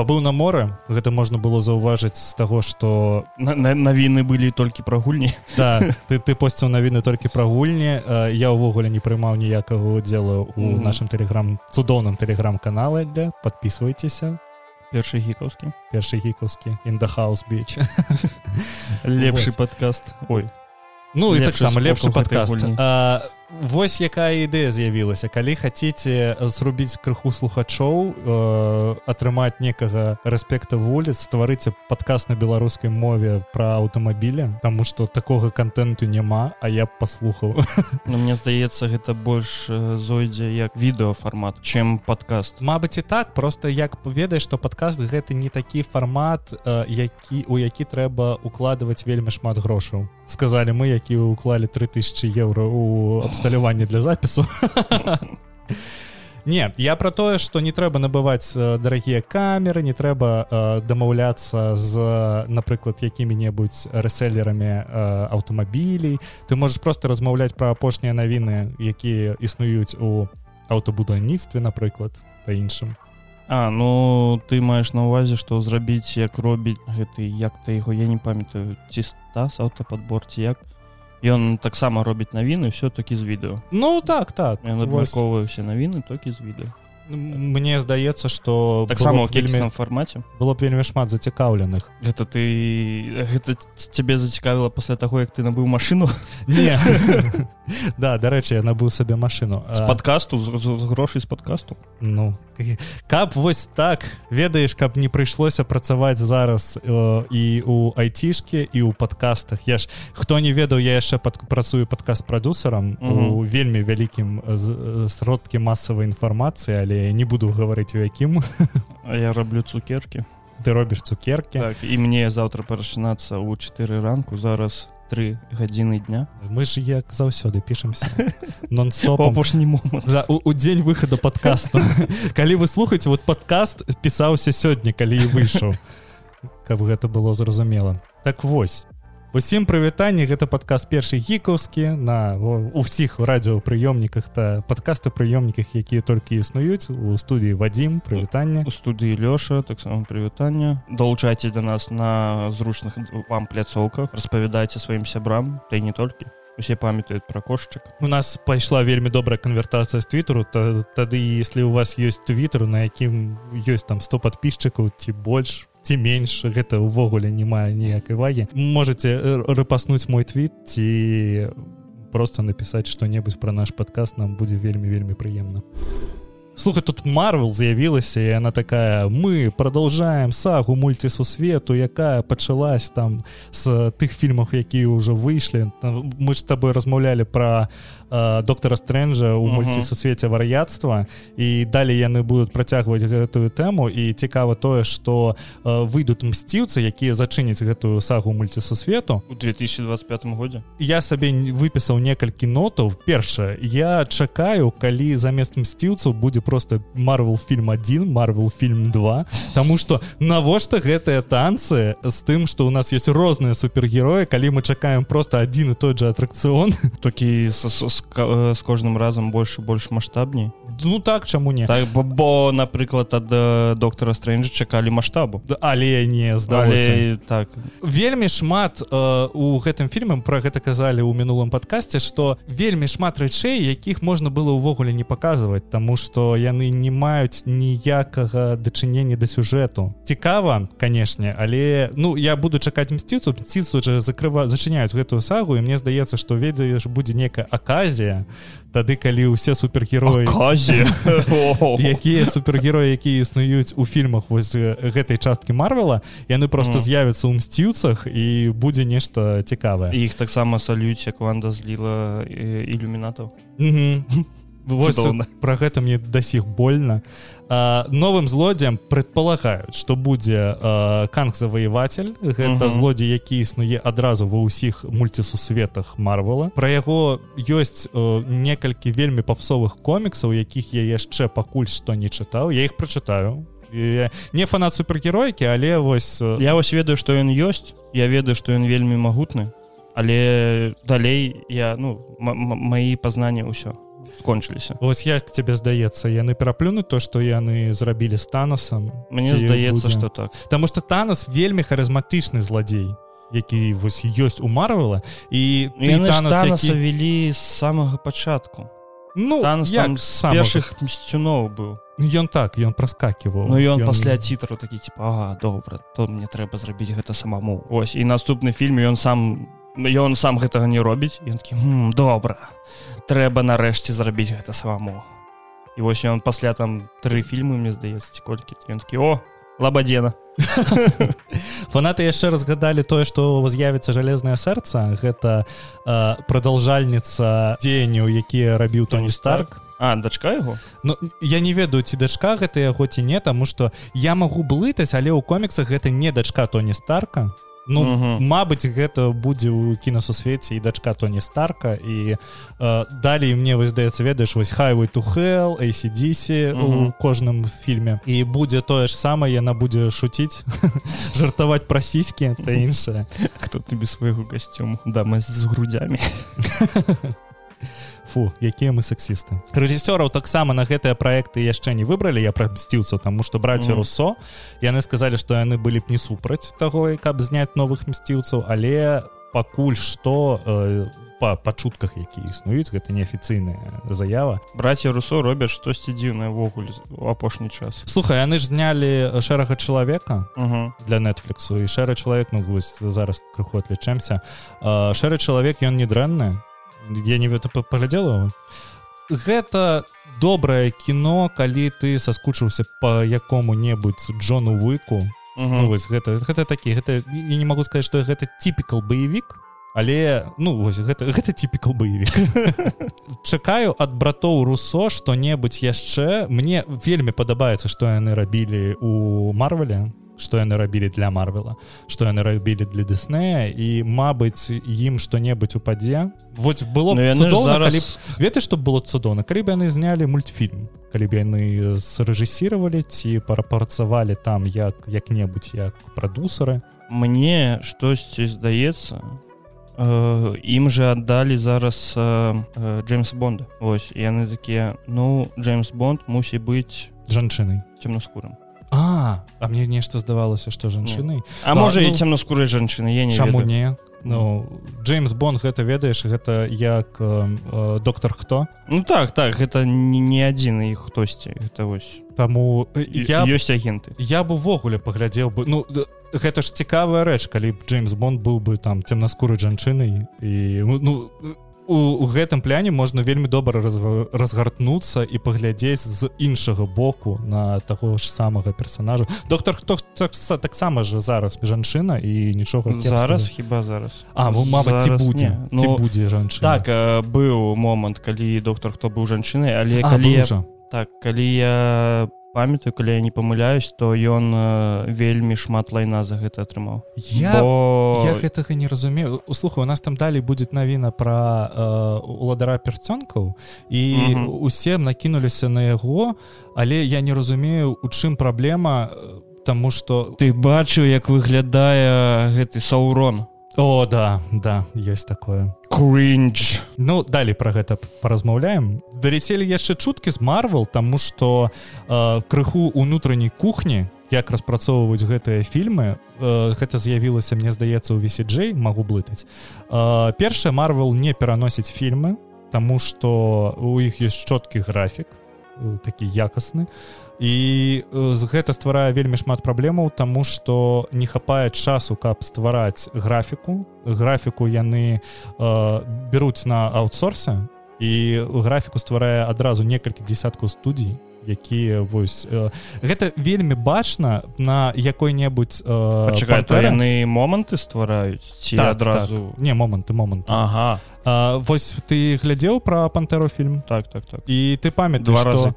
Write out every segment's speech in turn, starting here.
пабыў на моры гэта можна было заўважыць з таго что навіны былі толькі пра гульні. Да, ты ты посціў навіны толькі пра гульні. Я ўвогуле не прымаў ніякага удзела у mm -hmm. нашым тэлеграм цудоўным тэлеграм-каналы для подписывайтеся першы гікаўскі. Першы гікаўскі. Индахаус біч лепшы падкаст. Ой. Ну і таксама лепшы падкаст Вось якая ідэя з'явілася. Калі хаце зрубіць крыху слухачоў э, атрымаць некага рэспекта вуліц стварыце падказ на беларускай мове пра аўтамабіля Таму што такога контенту няма а я паслухаў. Ну, Мне здаецца гэта больш зойдзе як відэафармат чым падкаст. Мабыць і так просто як ведаеш што падкаст гэта не такі фармат э, які у які трэба укладваць вельмі шмат грошаў. Сказалі мы які уклалі 3000 еўра у абсталяванне для запісу не я про тое что не трэба набываць дарагія камеры не трэба э, дамаўляцца з напрыклад якімі-небудзь рэсэлерамі э, аўтамабілей ты можаш просто размаўляць пра апошнія навіны якія існуюць у аўтабудаўніцтве напрыклад па іншым А ну ты маеш на увазе што зрабіць як робіць гэты як ты яго я не памятаю ці стас аўтападборці як ён таксама робіць навіны все-таки з відэо Ну так так абмярковваюся навіны толькі з відэо Мне здаецца что таксама вельмі фармаце было б вельмі шмат зацікаўленых гэта ты гэта цябе зацікавіла пасля таго як ты набыў машину? Не да дарэчы я набыў сабе машину. З подкасту? З грошай з подкасту? Ну каб вось так. Ведаеш каб не прыйшлося працаваць зараз э, і у айцішке і ў подкастах. Я ж хто не ведаў я яшчэ пад працую падкаст прадюсерам у вельмі вялікім сродкі масавай інфармацыі але не буду гаварыць у якім А я раблю цукерки. Ты робіш цукерки. Так, і мне завтра пачынацца ў 4 ранку. Зараз три гадзіны дня. Мы ж як заўсёды пішемся нон-стоп апошні момант за у дзень выхаду подкасту. Калі вы слухаце вот подкаст пісаўся сёння калі выйшаў каб гэта было зразумела так вось Усім прывітанне гэта падказ першы гікаўскі на ўсіх радыёпрыёмніках та падкасты прыёмніках якія толькі існуюць. У студыі вадзім прывітання у студыі лёша таксама прывітання далучайце да нас на зручных вам пляцоўках распавядайце сваім сябрам та не толькі усе памятаюць пра кошчык у нас пайшла вельмі добрая канвертацыя з твиттеру. Та, тады если у вас ёсць твиттеру на якім ёсць там 100 подписчикаў ці больш ці менш гэта ўвогуле не мае ніякай вагі. Можете рэпаснуць мой твіт ці просто напісаць што-небудзь пра наш падказ нам будзе вельмі вельмі прыемна слухай тут марвел з'явілася і она такая мы продолжаем сагу мульцісусвету якая пачалась там з тых фільмах якія ўжо выйшлі мы ж табой размаўлялі про Э, доктора стрэнджа у мульцісусвеце вар'яцтва і далей яны будуць працягваць гэтую тэму. І цікава тое што э, выйдуць мсціўцы якія зачыняць гэтую сагу мульцісусвету у 2025 годзе? Я сабе выпісаў некалькі нотаў. Першае. Я чакаю калі замест мсціўцаў будзе просто марвел фільм 1 марвел фільм 2 Таму что навошта гэтыя танцы з тым что у нас есть розныя супергероі калі мы чакаем просто адзін і той же атракцыон? Такі з э, кожным разам больш больш маштабней ну так чаму не. Так, бо, бо напрыклад ад э, доктора стрэнджа чакалі маштабу. Але не здалі так. Вельмі шмат э, у гэтым фільме про гэта казалі ў мінулым падкасці что вельмі шмат рэчэй якіх можна было ўвогуле не паказваць тому что яны не маюць ніякага дачынення да сюжэту. Цікава канешне але ну я буду чакаць мсціцу ціцу же закрыва зачыняюць гэтую сагу і мне здаецца что ведаеш будзе некая аказія аказія тады калі ўсе супергероі якія супергероі якія існуюць у фільмах вось гэтай часткі марвела яны просто з'явяцца ў мсціўцах і будзе нешта цікавае. Іх таксама салюць як ванда зліла ілюмінатаў. Про гэта мне да сих больно новым злодзям предполагаюць что будзе канг заваеватель гэта -huh. злодзей які існуе адразу ва ўсіх мульцісусветах марвела. Про яго ёсць некалькі вельмі папсовых коміксаў якіх я яшчэ пакуль што не чытаў. Я іх прачытаю. Не фанат супергеройкі але вось я вось ведаю что ён ёсць. Я ведаю что ён вельмі магутны. Але далей я ну маі пазнанні ўсё кончыліся Вось як тебе здаецца яны пераплюнуць то што яны зрабілі з танасам Мне здаецца что так. Таму что танас вельмі харызматычны злодзей які вось ёсць у марвела і танаса вялі з самага пачатку. Ну як з першых мсцюноў быў. Ён так ён праскаківаў. Ну ён пасля цітру такі типа ага, добра то мне трэба зрабіць гэта самому ось і наступны фільм ён сам ён сам гэтага не робіць. Ён такі добра. Трэба нарэшце зрабіць гэта самому і вось ён пасля там тры фільмы мне здаецца колькі. Ён такі о лабадзена фанаты яшчэ разгадалі тое што з'явіцца жалезнае сэрца гэта э, прадаўжальніца дзеянняў якія рабіў тоні старк. А дачка яго? Ну я не ведаю ці дачка гэта яго ці не таму што я магу блытаць але ў коміксах гэта не дачка тоні старка Ну Мабыць гэта будзе ў кінасусвеце і дачка тоні старка і э, далей мне вось здаецца ведаеш вось хайвай hell ACDC у кожным фільме. І будзе тое ж самае яна будзе шуціць жартаваць пра сіські та іншае. Хто ты без свайго касцюму дама з грудзямі фу якія мы сексісты. Рэжысёраў таксама на гэтыя проекты яшчэ не выбралі я прамсціўся тому что браці mm. руссо. Яны сказалі што яны былі б не супраць таго каб зняць новых мсціўцаў але пакуль што э, по пачутках які існуюць гэта неафіцыйная заява. Браці русо робяць штосьці дзіўнае-ввогуле у апошні час. Слухай яны ж знялі шэрага чалавека -huh. для нетфліксу і шэры чалавек ну вось зараз крыху атлічэмся. Шэры чалавек ён не дрэнны я не паглядзела гэта добрае кіно калі ты соскучыўся по якому-небудзь Джону выку ну, вось гэта гэта такі гэта я не могу сказать что гэта типікал баевік але ну вось гэта гэта типікал баевік чакаю ад братоў руссо что-небудзь яшчэ. Мне вельмі падабаецца что яны рабілі у марвеле што яны рабілі для марвела што яны рабілі для Дыснея і Мабыць ім што-небудзь упадзе вот было ну, зараз... калі... ведаеш што было цудоўна калі б яны знялі мультфільм калі б яны срэжысіравалі ці парапрацавалі там як як-небудзь як прадусары мне штосьці здаецца э, ім жа аддалі зараз э, э, Джеймс Бонда. Ось яны такія ну Джеймс Бонд мусі быць жанчынай цемнаскурым А а мне нешта здавалася што жанчыны А можа і цемнаскурай жанчыны я не чаму не? Ну. Джеймс Бон гэта ведаеш гэта як э, э, доктор хто Ну так так гэта не адзін іх хтосьці гэта вось таму я ёсць агенты. Я бы увогуле паглядзеў бы ну гэта ж цікавая рэч калі б Джеймс Бон быў бы там цемнаскурай жанчынай і ну у гэтым пляне можна вельмі добра разгартнуцца і паглядзець з іншага боку на таго ж самага персонажа доктор хто таксама же зараз жанчына і нічога зараз хіба зараз? А ну, мабыць ці будзе. ну, будзе жанчына. так быў момант калі доктор хто быў жанчынай але калі я... так калі я памятаю калі я не памыляюсь то ён э, вельмі шмат лайна за гэта атрымаў. Я, Бо... я гэтага не разумею. Услуха у нас там далей будет навіна про э, уладара перцёнкаў і усе накінуліся на яго але я не разумею у чым праблема э, Таму что ты бачыў як выглядае гэты саурон о да да есть такое. Кринж ну далей про гэта паразмаўляем далецелі яшчэ чуткі з марвел тому что э, крыху унутранняй кухні як распрацоўваюць гэтыя фільмы э, гэта з'явілася мне здаецца у весиджэй магу блытаць. Э, першая марвел не пераносіць фільмы тому что у іх есть чёткі графік э, такі якасны. а і гэта стварае вельмі шмат праблемаў тому что не хапае часу каб ствараць графіку. Графіку яны э, бяруць на аутсорсе і графіку стварае адразу некалькі десяткаў студій якія вось э, гэта вельмі бачна на якой-небудзь э, яны моманты ствараюць ці так, адразу? так. не моманты момант Ага. Э, вось ты глядзеў про пантеру фільм? Так так так. І ты памят два разы.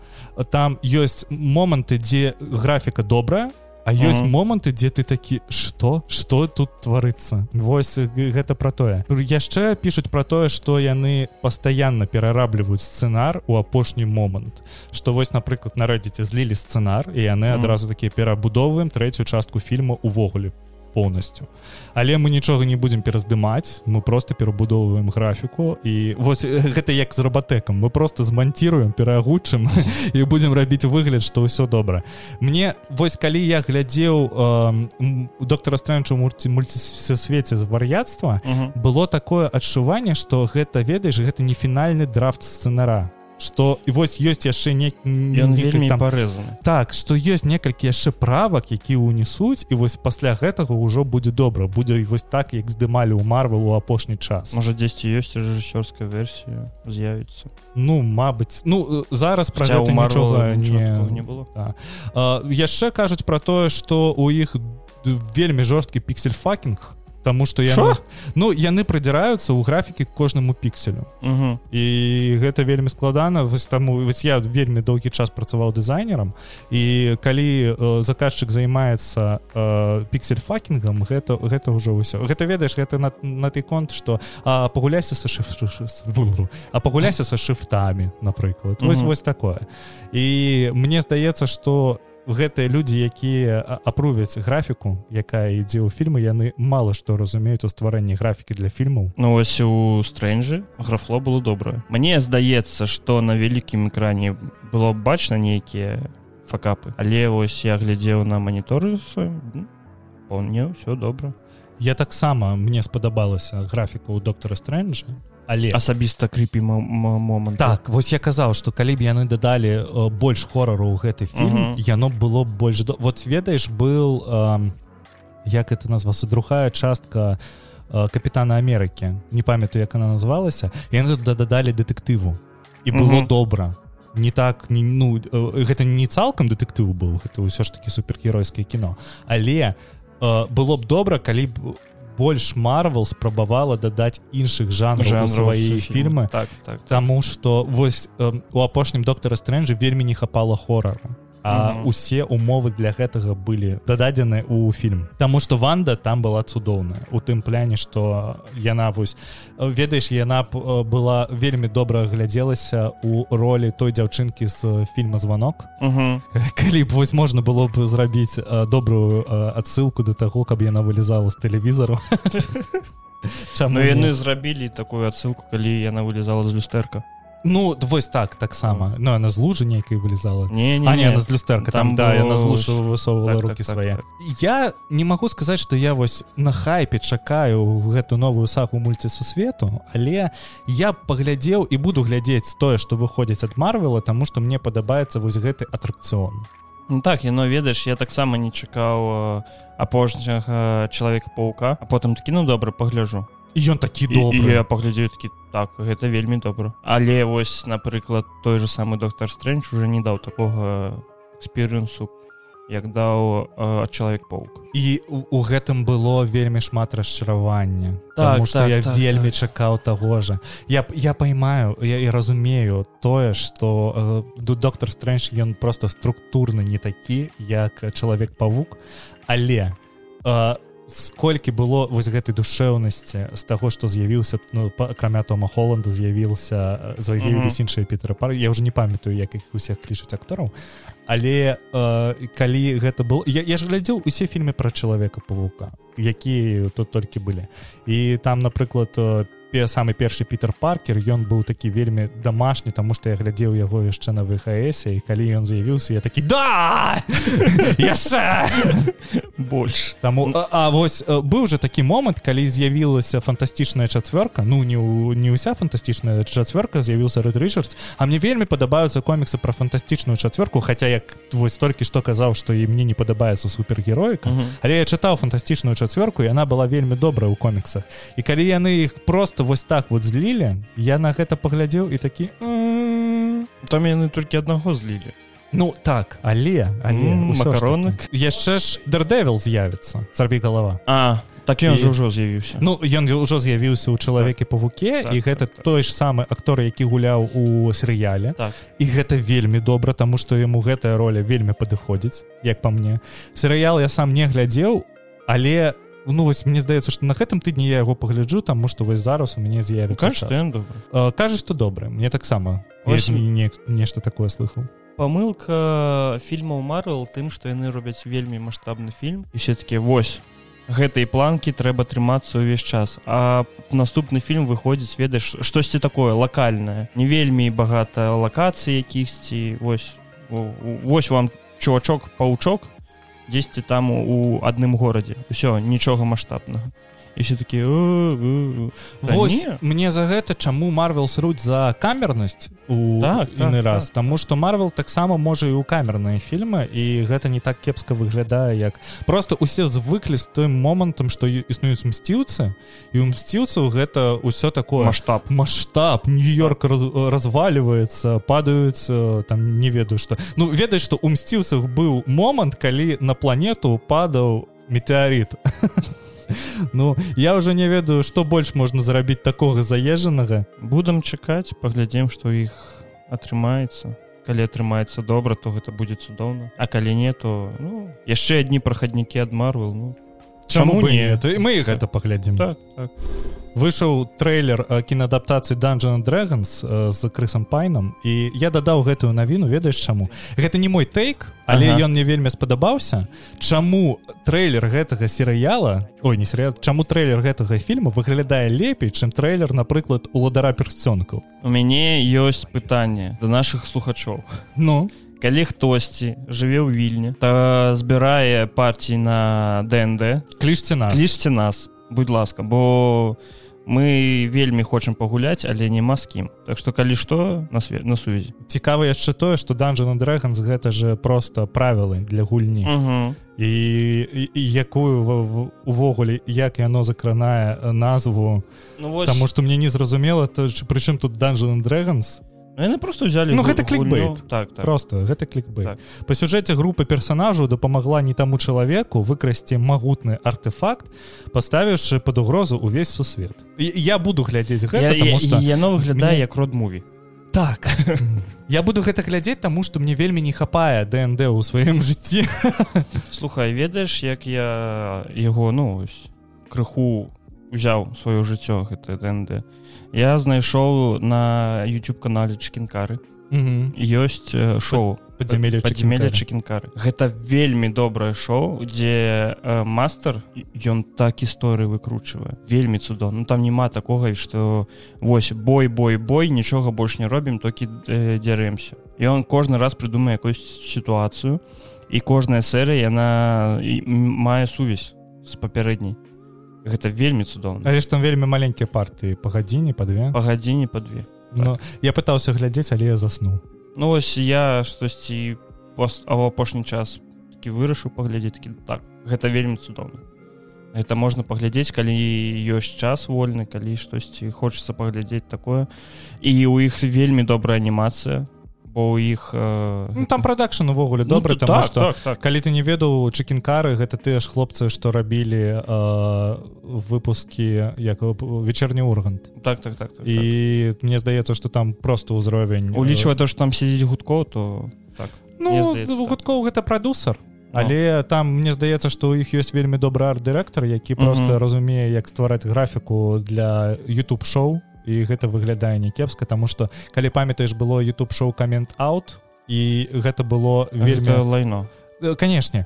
там ёсць моманты дзе графіка добрая А ёсць моманты дзе ты такі что что тут тварыцца? Вось гэта про тое. Яшчэ пишутць про тое что яны пастаянна перарабліваюць сцэнар у апошні момант. Что вось напрыклад нарадзіце злілі сцэнар і яны адразу такія перабудоўваем трэцюю частку фільма увогуле поўнасцю. Але мы нічога не будзем пераздымаць мы просто перабудоўваем графіку і вось гэта як з рабатэкам. Мы просто зманціруем пераагучым і будзем рабіць выгляд што ўсё добра. Мне вось калі я глядзеў э, доктора стрэнчу мурці мульцісвеце з вар'яцтва было такое адчуванне што гэта ведаеш гэта не фінальны драфт сцэнара что і вось ёсць яшчэ не вельмі там парэзаны. Так что ёсць некалькі яшчэ правак які унесуць і вось пасля гэтага ўжо будзе добра будзе вось так як здымалі ў марвел у апошні час. Можа дзесьці ёсць рэжысёрская версія з'явіцца. Ну Мабыць ну зараз пра нічога не, не было да. яшчэ кажуць про тое что у іх вельмі жорсткі піксель факінг Таму што я ну яны прыдзіраюцца ў графікі кожнаму пікселю. Угу. і гэта вельмі складана. Вось таму вось я вельмі доўгі час працаваў дызайнерам. І калі э, заказчык займаецца э, піксель факінгам гэта гэта ўжо ўсё. Гэта ведаеш гэта на, на той конт што пагуляйся са шиф а пагуляйся са шыфтамі напрыклад. Вось угу. вось такое. І мне здаецца што гэтыя людзі якія апрувяць графіку якая ідзе ў фільмы яны мала што разумеюць у стварэнні графікі для фільмаў. Ну ось у стрэнджы графло было добрае. Мне здаецца што на вялікім экране было бачна нейкія факапы але вось я глядзеў на маніторы мне ўсё добра. Я таксама мне спадабалася графіка ў доктора стрэнджа але. Асабіста крыпі момант. Так вось я казаў что калі б яны дадалі больш хорару ў гэты фільм яно было больш вот ведаеш был э, як это назвался другая частка э, капітана Амерыкі не памятаю як она назвалася яны тут дадалі дэтэктыву і было добра. Не так не ну гэта не цалкам дэтэктыву быў гэта ўсё ж таки супергеройскае кіно. Але э, было б добра калі б у больш марвел спрабавала дадаць іншых жанраў свае фільмы так, так, так. Таму что вось э, у апошнім доктора стрэнджа вельмі не хапала хорара а угу. усе умовы для гэтага былі дададзены ў фільм. Таму что ванда там была цудоўная. У тым пляне что яна вось ведаеш яна б была вельмі добра глядзелася у ролі той дзяўчынкі з фільма звонок угу. калі б вось можна было б зрабіць добрую адсылку до таго каб яна вылезала з тэлевізару. Чаму яны зрабілі такую адсылку калі яна вылезала з люстэрка Ну вось так таксама Ну она з лужы нейкай вылезала. Не, не, не, не. з люстэрка там, там да яна злушу высоўвала так, руки так, свае так, так. Я не магу сказаць что я вось на хайпе чакаю гэту новую сагу мульцісусвету але я паглядзеў і буду глядзець тое што выходзіць ад марвела тому что мне падабаецца вось гэты атракцыон Ну так яно ведаеш я таксама не чакаў апошняга чалавека паука а потым такі ну добра пагляжу ён такі добры. я паглядзею такі так гэта вельмі добра але вось напрыклад той же самы доктор стрэнч уже не даў такога эксперыенсу як даў э, чалавек паук і у гэтым было вельмі шмат расчаравання так, что так, я так, вельмі так. чакаў таго же я я паймаю я і разумею тое что э, доктор стрэнч ён просто структурны не такі як чалавек павук але у э, сколькі было вось гэтай душэўнасці з таго што з'явіўся ну, акрамя тома холланда з'явіўся з'явіліся іншыя пітера пары я уже не памятаю як іх усіх клічуць актораў. Але э, калі гэта был я, я ж глядзеў усе фільмы пра чалавека павука якія тут толькі былі. І там напрыклад по самы першы Пітер паркер ён быў такі вельмі домашні тому что я глядзеў яго яшчэ на вхс і калі ён з'явіўся я такі да! Яшчэ! Больш. Таму а, вось быў же такі момант калі з'явілася фантастычная чацвёрка ну не у не ўся фантастычная чацвёрка з'явіўся рэд рычардс. А мне вельмі падабаюцца коміксы про фантастычную чацвёрку хотя як вось толькі што казаў что і мне не падабаецца супергероіка але я чытаў фантастычную чацвёрку і она была вельмі добрая ў коміксах. І калі яны іх просто просто вось так вот злілі я на гэта паглядзеў і такі там яны толькі аднаго злілі. Ну так але але макаронак. Яшчэ ж дердэвил з'явіцца сарві голова а так ён і... ўжо з'явіўся. Ну ён ўжо з'явіўся ў чалавеке павуке так, і гэта так, так, той ж самы актор які гуляў у серыяле. Так. і гэта вельмі добра таму што яму гэтая роля вельмі падыходзіць як па мне. Серыял я сам не глядзеў але ну вось мне здаецца что на гэтым тыдні я яго пагляджу таму что вось зараз у мяне з'яві кажа что добры мне таксама не нешта такое слыхаў памылка фільмаў марвел тым што яны робяць вельмі маштабны фільм і все-таки вось гэтай планкі трэба трымацца ўвесь час а наступны фільм выходзіць ведаеш штосьці такое лакальнае не вельмі багата лакацыі якісьці вось вось вам чувачок паучок дзесьці там у адным горадзе. Ўсё нічога маштабнага і все такі Вось мне за гэта чаму марвел сруць за камернасць у так, іны так, раз. так. Таму што марвел таксама можа і ў камерныя фільмы і гэта не так кепска выглядае як просто усе звыклі з тым момантам што існуюць мсціўцы і у мсціўцаў гэта ўсё такое масштаб масштаб нью-йорк раз, разваливается падаюць там не ведаю что ну ведаеш што у мсціўцах быў момант калі на планету падаў метеорит Ну я уже не ведаю што больш можна зарабіць такога заезжанага будам чакаць паглядзім што іх атрымаецца калі атрымаецца добра то гэта будзе цудоўна а калі не то ну, яшчэ адні прахаднікі ад марвел ну чаму не? то і мы гэта паглядзім так, так. Выйшаў трейлер кінадаптацыі данжана dragons з крысам пайнам і я дадаў гэтую навіну ведаеш чаму? Гэта не мой тейк але ага. ён мне вельмі спадабаўся. Чаму трейлер гэтага серыяла ой не серыял чаму трейлер гэтага фільма выглядае лепей чым трейлер напрыклад уладара персцёнкаў у мяне ёсць пытанне до наших слухачоў. Ну калі хтосьці жыве ў вільні то збірае партій на днд клічце нас. лічце нас будь ласка бо мы вельмі хочам пагуляць але няма з кім. Так што калі што на свет на сувязі. Цікава яшчэ тое што данжан dragons гэта же просто правілы для гульні. -huh. і, і, і якую увогуле як яно закранае назву. Ну, вось... Таму што мне не зразумела то прычым тут данжан dragons яны просто взяли ну, гэта клікбейт. Так, так. Просто гэта клікбейт. Так. па сюжэце групы персонажаў дапамагла не таму чалавеку выкрасці магутны артефакт паставіўшы под угрозу увесь сусвет. І я буду глядзець гэта, что... яно выглядае як род муві. Так. Я буду гэта глядзець таму што мне вельмі не хапае днд у сваім жыцці. Слухай ведаеш як я яго ну крыху узяў сваё жыццё гэта днд. я знайшоў на youtube канале чкінкары ёсць шоу. Падзямелі падзямелі чкінкары гэта вельмі добрае шоу дзе э, мастер ён так гісторыі выкручвае. Вельмі цудоўна ну, там няма такога што вось бой бой бой нічога больш не робім толькі э, дзярэмся і он кожны раз прыдумае якусь сітуацыю і кожная серыя яна мае сувязь з папярэдняй гэта вельмі цудоўна. Але ж там вельмі маленькія партыі. Па гадзіне па две. Па гадзіне па две. Ну так. я пытаўся глядзець але я заснуў. Ну вось я штосьці пост а апошні час такі вырашыў паглядзець такі так гэта вельмі цудоўна это можна паглядзець калі ёсць час вольны калі штосьці хочацца паглядзець такое. І у іх вельмі добрая анімацыя бо у іх э... ну, там прадакшн увогуле добры ну, так, что так, так. калі ты не ведаў чыкінкары гэта тыя ж хлопцы што рабілі э, выпускі як вечерні ургант так так так, так і так. мне здаецца что там просто ўзровень улічвае то что там сидзіць гудко то так ну гудкоў так. гэта прадусар але ну. там мне здаецца что у іх ёсць вельмі добры арт-дырэктар які просто разумее як ствараць графіку для youtube шоу і гэта выглядае не кепска тому что калі памятаеш было youtube шоу камент out і гэта было вельмі лайно. Э, канешне.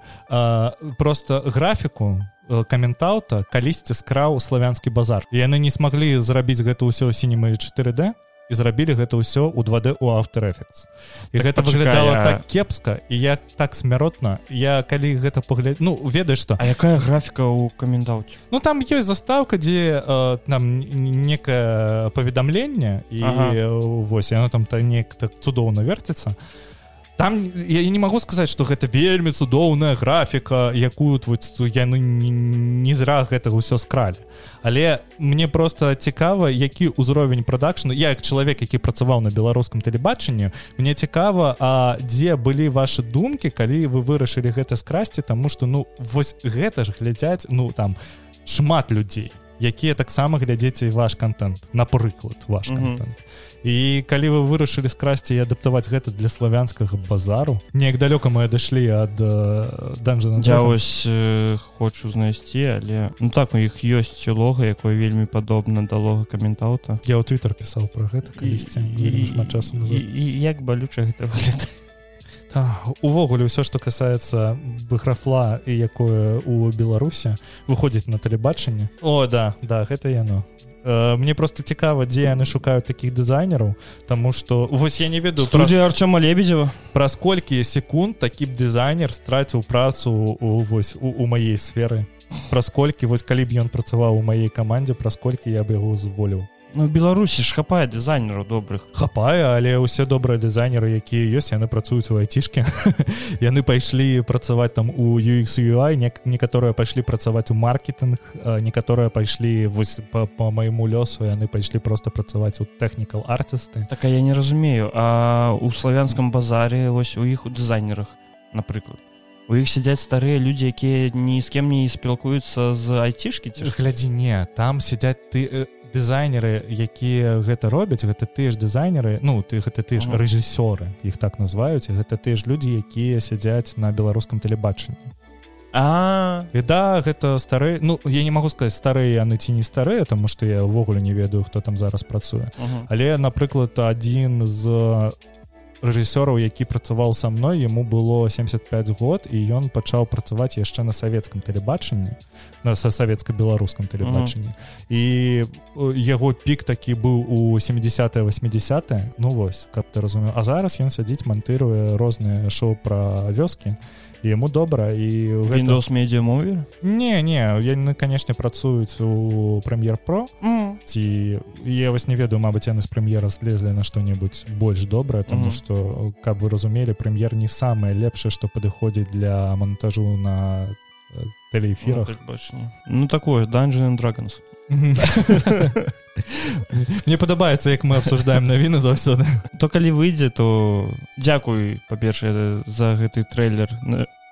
Просто графіку э, каментаута калісьці скраў славянскі базар. Яны не смаглі зрабіць гэта ўсё сінемы 4d і зрабілі гэта ўсё ў 2D у автоэфект і так гэта выглядала а... так кепска і я так смяротна я калі гэта пагляд ну ведаеш што? А якая графіка ў каментаўце Ну там ёсць заставка дзе э, нам некае паведамленне і ага. вось яно там та неяк так цудоўна верціцца то там я не могу сказаць что гэта вельмі цудоўная графіка якую вот яны не, не зра гэтага ўсё скралі. Але мне просто цікава які ўзровень прадакшну. Я як чалавек які працаваў на беларускам тэлебачанні мне цікава А дзе былі ваши думкі калі вы вырашылі гэта скрасці тому что ну вось гэта ж глядзяць ну там шмат людзей якія таксама глядзеце ваш контент напрыклад ваш mm -hmm. І калі вы вырашылі скрасці і адаптаваць гэта для славянскага базару неяк далёка мы адышлі ад данжа я ось э, хочу знайсці але ну так у іх ёсць лога якое вельмі падобна да лога каментаўта я ў twitter пісаў про гэта калісьці часу і як балюча гэта выглядае увогуле ўсё што касаецца графла і якое у беларусе выходзіць на тэлебачанне. О да да гэта яно. Э, мне просто цікава дзе яны шукаюць таких дызайнераў тому что вось я не ведаю студия праз... Арчома лебедева праз колькі секунд такі б дызайнер страціў працу у вось у, у маей сферы. Праз колькі вось калі б ён працаваў у маей камандзе праз колькі я бы яго зволіў Ну беларусі ж хапае дызайнераў добрых. Хапае але ўсе добрыя дызайнеры якія ёсць яны працуюць у айцішке яны пайшлі працаваць там у UXUI некаторыя пайшлі працаваць у маркетинг некаторыя пайшлі вось по, по майму лёсу яны пайшлі просто працаваць у тэхнікал артысты. Так я не разумею а у славянском базаре вось у іх у дызайнерах напрыклад у іх сядзяць старыя людзі якія ні з кем не спілкуюцца з айцішкі ці глядзі не там сядзяць ты у дызайнеры якія гэта робяць гэта тыя ж дызайнеры ну ты гэта ты ж рэжысёры іх так называюць гэта тыя ж людзі якія сядзяць на беларускам тэлебачанні. А. І да гэта стары ну я не могу сказать старыя яны ці не старыя тому что я ўвогуле не ведаю хто там зараз працуе. Але напрыклад адзін з рэжысёраў які працаваў са мной яму было 75 год і ён пачаў працаваць яшчэ на савецкам тэлебачанні на са савецка-беларускам тэлебачанні. Mm -hmm. і яго пік такі быў у 70 80 ну вось каб ты разумеў. А зараз ён сядзіць монтыруе розныя шоу пра вёскі. і яму добра і Windows медиа мове не не яны канешне працуюць у прэм'ер про mm. ці я вас не ведаю Мабыць яны з прэм'ера слезлі на што-небудзь больш добрае тому что mm -hmm. каб вы разумелі прэм'ер не самае лепшае што падыходзіць для монтажу на тэлеэфірах ну, так, ну такое Dungeon Dragons Мне падабаецца як мы абсуждаем навіны заўсёды то калі выйдзе то дзякуй па-першае за гэты трэйлер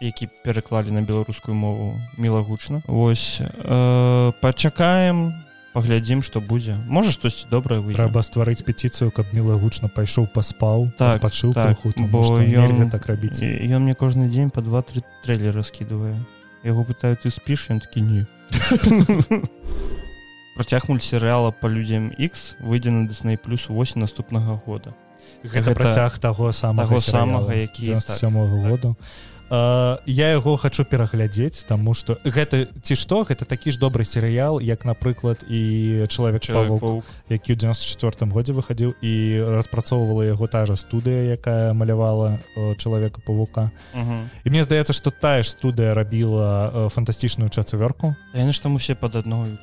які пераклалі на беларускую мову мілагучна. Вось э, пачакаем паглядзім што будзе. Можа штосьці добрае вы трэба стварыць петыцыю каб мілагучна пайшоў паспаў так пачуў так, бо ён так рабіць. ён мне кожны дзень по два-тры трэйлеры скідывае яго пытаю ты спіш? Ён такі не працяг мультсерыяла по людзям X выйдзе на Disney плюс 8 наступнага года. Гэта, гэта працяг таго самого самага які самого так. году. Uh, я яго хочу пераглядзець тому что гэта ці што гэта такі ж добры серыял як напрыклад і чалавек чалавек які ў 94 годзе выхадзіў і распрацоўвала яго та же студыя якая малявала чалавека павука -huh. і мне здаецца что тая ж студыя рабіла фантастычную чацвёрку. Яны ж там усе под адной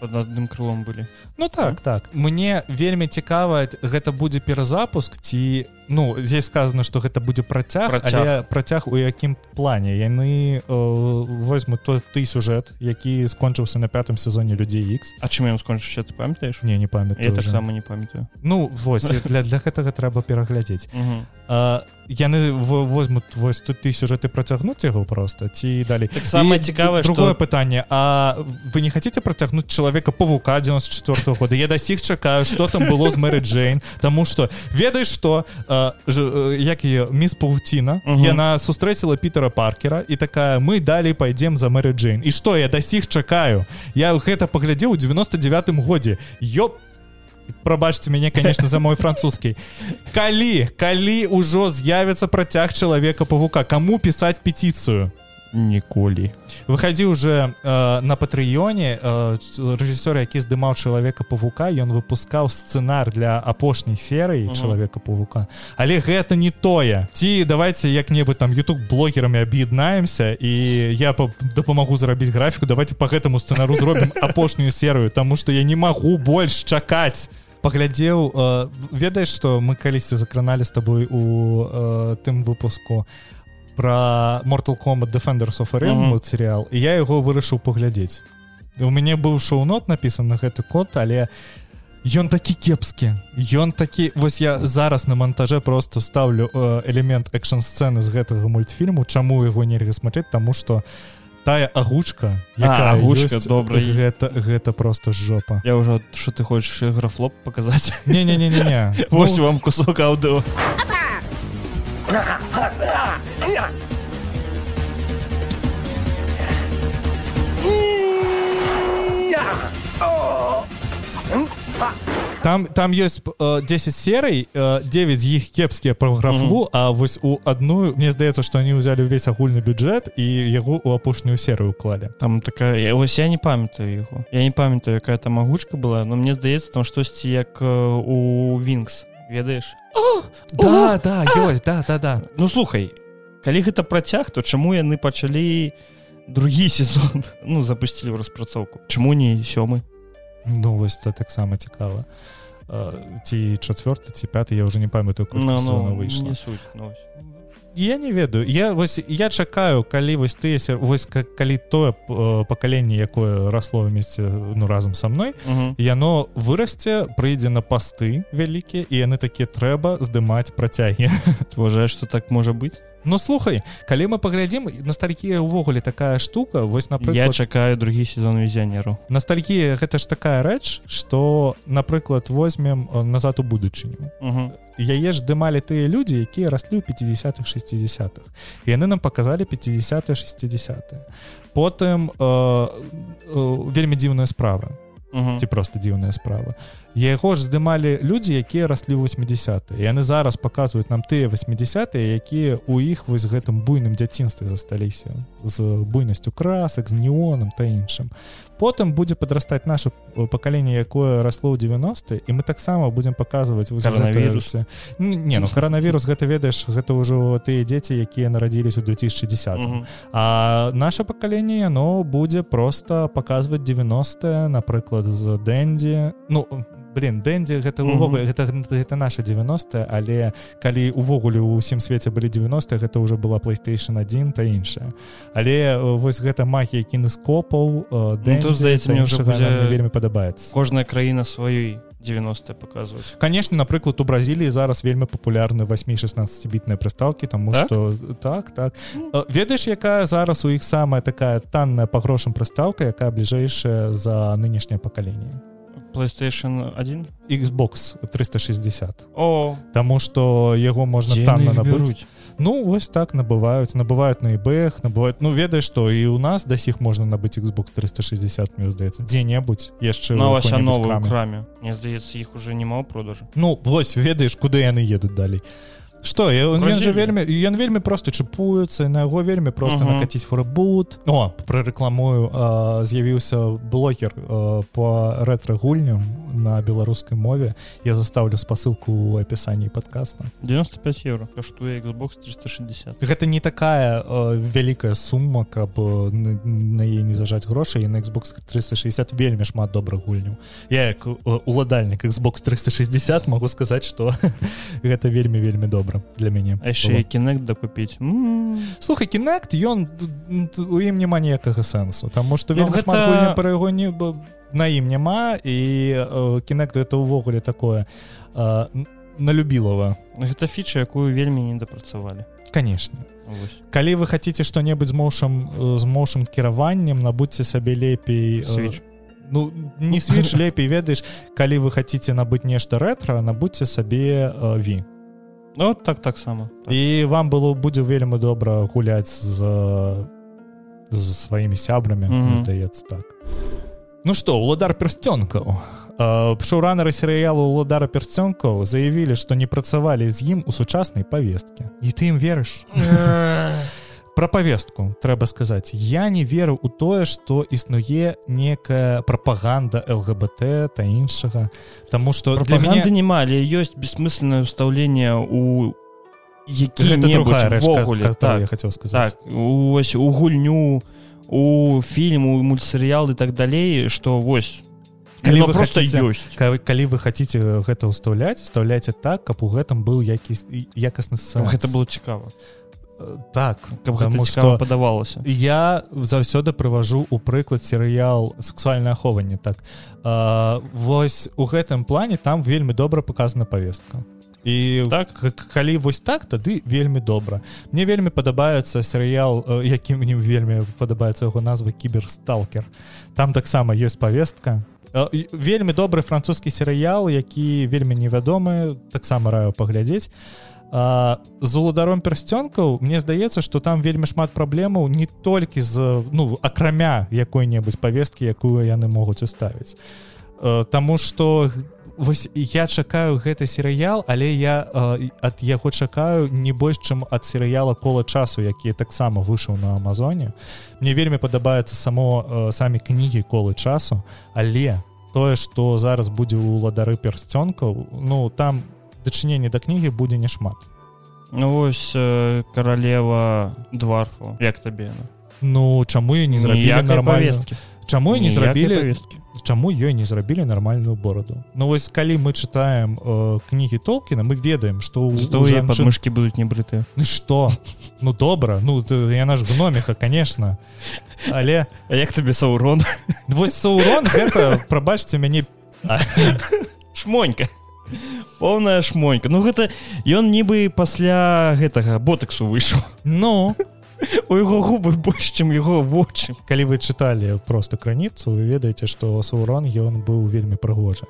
под адным крылом былі ну так так. Мне вельмі цікава гэта будзе перазапуск ці ну здесь сказано что гэта будзе працяг працяг, працяг у якім плане. Яны э, возьмут то ты сюжэт які скончыўся на пятым сезоне людзей X А чым ён скончыўся ты памятаеш не не памятаю так сама не памятаю. Ну вось для для гэтага трэба пераглядзець а, яны возьмут вось тут ты сюжэты працягнуць яго просто ці далей так самое цікавае другое что... пытанне А вы не хотите працягнуць чалавека павука 94 -го года? Я дасіх чакаю что там было з мэры Джейн. Тому что ведаеш что а, як ее мисс паутина угу. яна сустрэціла питера паркера і такая мы далей пойдем за мэры Джейн і что я да сіх чакаю я гэта паглядзеў у 99 годзе. Ёп прабачце мяне конечно за мой французскі калі калі ўжо з'явіцца працяг чалавека павука кому пісаць петицыю ніколі выхадзі уже э, на патрыёне э, рэжысёр які здымаў чалавека павука ён выпускаў сцэнар для апошняй серыі uh -huh. чалавека павука але гэта не тое. Ці давайте як-небудзь там youtube блогерамі аб'яднаемся і я дапамагу зрабіць графіку давайте по гэтаму сцэнару зробім апошнюю серыю тому что я не магу больш чакаць паглядзеў э, ведаеш что мы калісьці закраналі з табой у э, тым выпуску? а про Mortal Kombat Defenders of Arena mm -hmm. серыял і я яго вырашыў паглядзець у мяне быў шоу-нот напісан на гэты код але ён такі кепскі. Ён такі вось я зараз на монтаже просто ставлю э, элемент экшн сцены з гэтага мультфільму чаму яго нельга смотреть тому что тая агучка агучка добра гэта гэта просто жопа. Я ўжо что ты хочаш графлоп показаць? Не не не не не вось вам кусок аўдыо. Oh. Там там ёсць э, 10 серый э, 9 з іх кепскія про графлу А вось у одну мне здаецца что они ўзялі ўвесь агульны бюджэт і яго у апошнюю серыю уклалі там такая я вось я не памятаю яго я не памятаю якая там магучка была но мне здаецца там штосьці як у вінкс ведаеш? Да да ёсць да да да. Ну слухай калі гэта працяг то чаму яны пачалі другі сезон? Ну запусцілі ў распрацоўку. Чаму не сёмы? Ну вось это таксама цікава. Ці чацвёрты ці пяты я уже не памятаю no, no, выйшла. суть, ну, я не ведаю. Я вось я чакаю калі вось ты вось калі тое пакаленне якое расло вместе ну разам со мной uh -huh. яно вырасце прыйдзе на пасты вялікія і яны такія трэба здымаць працягі уважаешь что так можа быть Ну слухай калі мы паглядзім ностальгія ўвогуле такая штука вось напрыклад я чакаю другі сезон візіянеру ностальгія гэта ж такая рэч что напрыклад возьмем назад у будучыню яе ж здымалі тыя людзі якія раслі ў 50-х 60-х яны нам показалі 50 60 потым э, э, вельмі дзіўная справа. Ці просто дзіўная справа яго ж здымалі людзі якія раслі 80 яны зараз показваюць нам тыя 80 якія у іх вось гэтым буйным дзяцінстве засталіся. З буйнасцю красак з неоном та іншым. Потым будзе падрастаць наше пакаленне якое расло ў 90 і мы таксама будзем паказваць коронавірусы не ну коронавірус гэта ведаеш гэта ўжо тыя дзеці якія нарадзілись у 2010 mm -hmm. а наше пакаленне яно будзе просто паказваць 90 напрыклад з дэндзі ну блин дэндзі гэта ўвогуле mm -hmm. гэта гэта наша 90 але калі увогуле ў усім свеце былі 90 гэта уже была playstation 1 та іншая. Але вось гэта магія кіноскопаў ну, тут здаецца мне уже вельмі падабаецца. кожная краіна сваёй 90 показваць конечно напрыклад у бразіліі зараз вельмі папулярны 8-16 бітныя прыстаўкі тому так? что так так. Ведаеш якая зараз у іх самая такая танная па грошам прыстаўка якая бліжэйшая за нынешняе пакаленне PlayStation 1 Xbox 360 о. Таму что яго можна танна набыць Ну вось так набываюць набываюць на eBay набываюць Ну ведаеш што і у нас да сіх можна набыць Xbox 360 мне здаецца дзе-небудзь яшчэ новую краме Мне здаецца іх уже няма продажу. Ну вось ведаеш куды яны едуць далей что же вельмі ён вельмі просто чапуецца на яго вельмі просто uh -huh. накаціць форабут о про рэкламую з'явіўся блогер а, по рэтра-гульням на беларускай мове. Я заставлю спасылку у опісанні подкаста 95 евро. Каштуе Xbox 360 гэта не такая а, вялікая сума каб на, на е не зажаць грошай. На Xbox 360 вельмі шмат добрых гульняў. Я як уладальнік Xbox 360 могу сказаць что гэта вельмі вельмі добра добра для мяне яшчэ кінект дакупіць слухай кінект ён у ім няма ніякага сэнсу таму што ну, гэта... пра яго не на ім няма і кінект это ўвогуле такое на любілава гэта фіча якую вельмі не дапрацавалі конечно. Калі вы хотите что-небудзь з моўшам з моўшым кіраваннем набудьце сабе лепей свеч Ну не свеч лепей ведаеш калі вы хотите набыць нешта рэтра набудьце сабе ві Ну так таксама так. і вам было будзе вельмі добра гуляць з з сваімі сябрамі mm -hmm. здаецца так. Ну что уладар персцёнкаў шоуранеры серыялу уладара персцёнкаў заявілі што не працавалі з ім у сучаснай павесткі і ты ім верыш про повестку трэба сказаць. Я не веру у тое что існуе некая пропаганда лгбт та іншага тому что для меня немалі ёсць бессмысленное ўстаўленне у якігуле так, хотел сказать так, ось у гульню у фільму мультсерыял і так далей что вось калі вы просто ёсць. калі, калі вы хотите гэта ўстаўляць вставляйте так каб у гэтым быў які якасны гэта было цікава так что падавалася я заўсёды прыважу у прыклад серыял сексуальное ахоўванне так. А, вось у гэтым плане там вельмі добра показана повестка і так. калі вось так тады вельмі добра. Мне вельмі падабаецца серыял які мне вельмі падабаецца яго назва кіберсталкер там таксама ёсць повестка вельмі добры французскі серыял які вельмі невядомы таксама раю паглядзець з уладаром персцёнкаў мне здаецца что там вельмі шмат праблемаў не толькі з ну акрамя якой-небудзь повесткі якую яны могуць уставіць. Э, Таму что вось я чакаю гэты серыял але я э, ад яго чакаю не больш чым ад серыяла кола часу які таксама выйшаў на Амазоне. Мне вельмі падабаецца само э, самі кнігі колы часу але тое что зараз будзе у ладары персцёнкаў ну там дачыненне да кнігі будзе няшмат Ну вось э, каралева дварфу як табе Ну чаму я не зрабілі нормально? Чаму не зрабілі чаму ёй не зрабілі нармальную бороду? Ну вось калі мы чытаем э, кнігі толкіна мы ведаем что у жанчын... подмышки будуць не брыты Ну что ну добра ну я наш гноміха конечно. Але А як табе саурон? Вось саурон гэта прабачце мяне шмонька полная шмонька. Ну гэта ён нібы пасля гэтага ботаксу выйшаў. Ну. У яго губы больш чым яго вочы. Калі вы чыталі просто краніцу вы ведаеце што саурон ён быў вельмі прыгожы.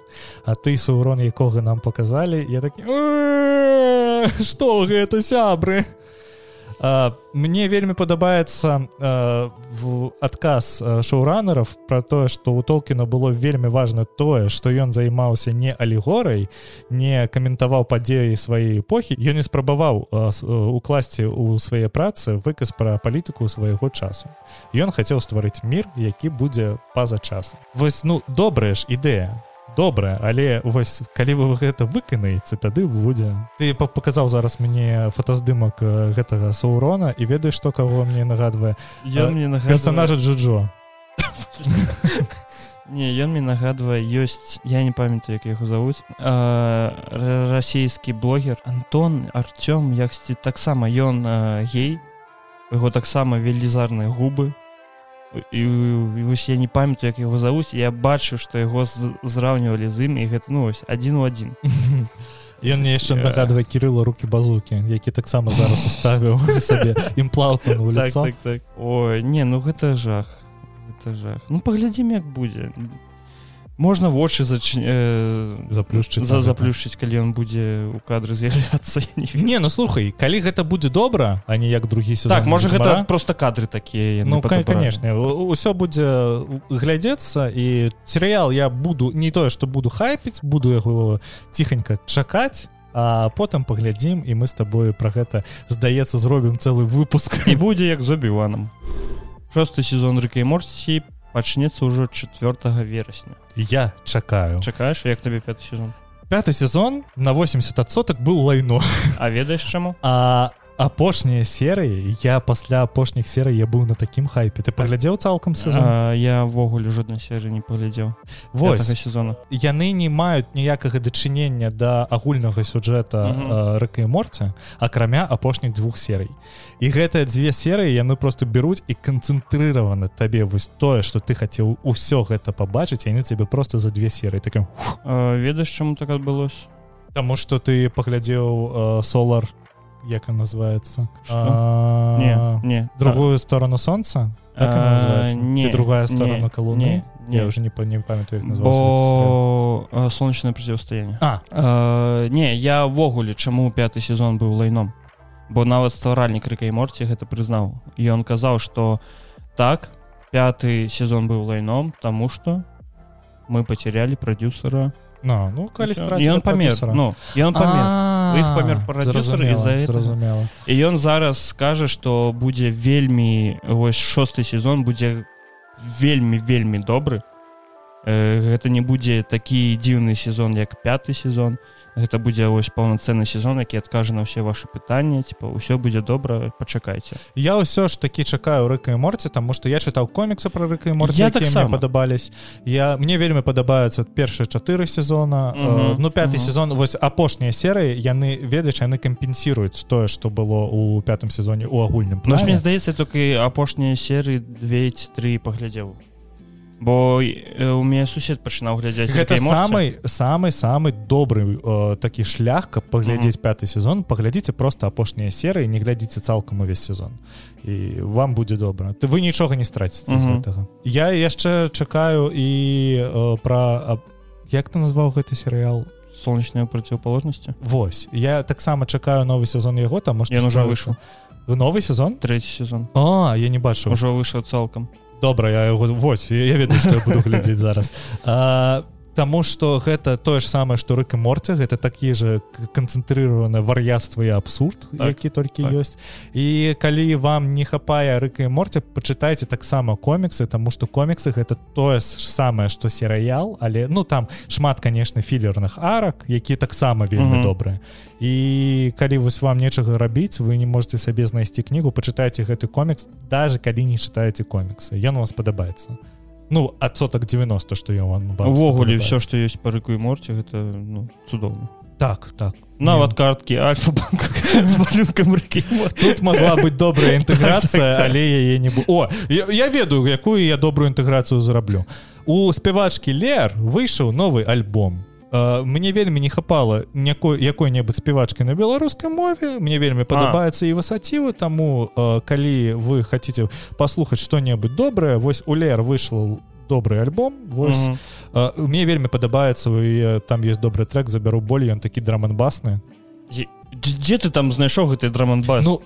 А ты саурон якога нам показалі я так что гэта сябры мне вельмі падабаецца в адказ шоуранеров про тое что у толкіна было вельмі важно тое что ён займаўся не алегорай не каментаваў падзеі сваёй эпохі. Ён не спрабаваў укласці у свае працы выказ пра палітыку свайго часу. Ён хацеў стварыць мір які будзе па-за часам вось ну добрая ж ідэя добра але вось калі вы гэта выканаеце тады будзе. Ты паказаў зараз мне фотаздымак гэтага саурона і ведаеш што каго мне нагадвае? Я мне на персонажа джуджо. Не ён мне нагадвае ёсць я не памятаю як яго завуць расійскі блогер Антон Артём яксьці таксама ён гей яго таксама велізарныя губы і, і вось я не памятаю як яго завуць я бачу што яго зраўнівалі з ім і гэта ну ось адзін у адзін. Ён мне яшчэ нагадвае кірыла руки базукі які таксама зараз уставіў сабе імплаўту так, так, так. ой не ну гэта жах. Это жах. Ну паглядзім як будзе можна вочы зач... э... заплюшчыць за заплюшчыць калі ён будзе у кадры з'яўляцца не, не ну слухай калі гэта будзе добра а не як другі сезон так можа гэта просто кадры такія ну канешне ўсё будзе глядзецца і серыял я буду не тое что буду хайпіць буду яго ціханька чакаць а потым паглядзім і мы з табою про гэта здаецца зробім цэлы выпуск. І будзе як з обіваном шосты сезон рыка і морці пачнецца ўжо 4 верасня. Я чакаю. Чакаеш як табе пятый сезон? Пятый сезон на 80 соток был лайно. А ведаеш чаму? А апошнія серыі я пасля апошніх серый я быў на такім хайпе. Ты паглядзеў цалкам сезон? Я ввогуле жоднай серы не паглядзеў вось. Сезона. Яны не маюць ніякага дачынення да агульнага сюжэта рэка і морці акрамя апошніх двух серый. І гэтыя дзве серыі яны просто бяруць і канцэнтрыраваны табе вось тое что ты хацеў усё гэта пабачыць яны цябе просто за две серыі таким ведаеш чаму так адбылось Таму что ты паглядзеў солар як он называется? Не не. другую сторону солнца? Не другая сторона колонны не, я уже не не памятаю Бо... солнечное противостояние. А. а не я ввогуле чаму пятый сезон быў лайном. Бо нават стваральнік рыка і морці гэта прызнаў. Он казаў что так пятый сезон быў лайном тому что мы потеряли продюсера No, ну калі ён памер ну ён памер іх памер зразумела і ён зараз скажа што будзе вельмі вось шосты сезон будзе вельмі вельмі добры гэта не будзе такі дзіўны сезон як пятый сезон гэта будзе вось паўнацэнны сезон які адкажа на ўсе ваши пытанні типа ўсё будзе добра пачакайце я ўсё ж такі чакаю рыка і морці таму што я чытаў коміксы про рыка і мор я так падабались я мне вельмі падабаюцца першыя чатыры сезона mm -hmm. ну пятый mm -hmm. сезон вось апошнія серыі яны ведаеш яны кампенсіруюць тое что было у пятым сезоне у агульным Ну мне здаецца только апошнія серыі 2 паглядзеў бо у мяне сусед пачынаў глядзець гэта самый самый самый добры э, такі шлях каб паглядзець mm -hmm. пятый сезон. Паглядзіце просто апошнія серыі не глядзіце цалкам увесь сезон. І вам будзе добра ты вы нічога не страціце mm -hmm. з гэтага я яшчэ чакаю і э, пра як ты назваў гэты серыял солнечная процівоположнасці Вось. Я таксама чакаю новы сезон яго там может уже выйшаў в новый сезон? Третий сезон. А я не бачу. Ўжо выйшаў цалкам добра я яго вось я ведаю што я буду глядзець зараз. А, Таму что гэта тое ж самае што рык і морця гэта такі же канцэнтрыраваны вар'яцтва і абсурд так, які толькі так. ёсць і калі вам не хапае рыка і морця пачытайце таксама коміксы тому что коміксы гэта тое ж самае што серыял але ну там шмат конечно філерных арак які таксама вельмі добрыя і калі вось вам нечага рабіць вы не можете сабе знайсці кнігу пачытайце гэты комікс даже калі не чытаеце коміксы ён вас падабаецца ну адсотак 90 что я вам увогуле все что есть по рыку і морце гэта ну, цудоўна так так. Нават карткі альфа тут могла быть добрая інтэграцыя але яе не о я, я ведаю якую я добрую інтэграцыю зараблю. У спявачкі лер выйшаў новы альбом мне вельмі не хапала някой якой-небудзь спявачкай на беларускай мове. Мне вельмі падабаецца і васацівы. Таму калі вы хотите паслухаць что-небудзь добрае вось у лер выйшла добрый альбом вось mm -hmm. мне вельмі падабаецца там есть добрый трек забяру боль ён такі драман басны дзе ты там знайшоў гэты драман бас ну,